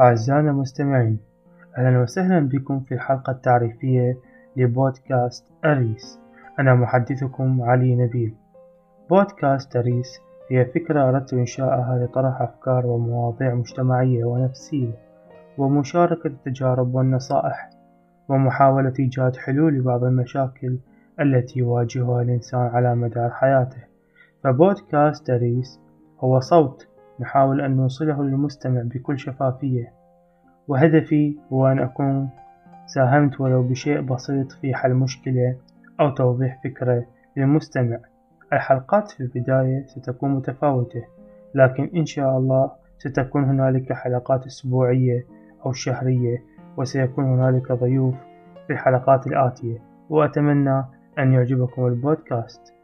أعزائنا المستمعين أهلا وسهلا بكم في الحلقة التعريفية لبودكاست أريس. أنا محدثكم علي نبيل. بودكاست أريس هي فكرة أردت إنشاءها لطرح أفكار ومواضيع مجتمعية ونفسية ومشاركة التجارب والنصائح ومحاولة إيجاد حلول لبعض المشاكل التي يواجهها الإنسان على مدار حياته. فبودكاست أريس هو صوت نحاول أن نوصله للمستمع بكل شفافية. وهدفي هو أن أكون ساهمت ولو بشيء بسيط في حل مشكلة أو توضيح فكرة للمستمع. الحلقات في البداية ستكون متفاوتة لكن إن شاء الله ستكون هنالك حلقات أسبوعية أو شهرية وسيكون هنالك ضيوف في الحلقات الآتية. وأتمنى أن يعجبكم البودكاست.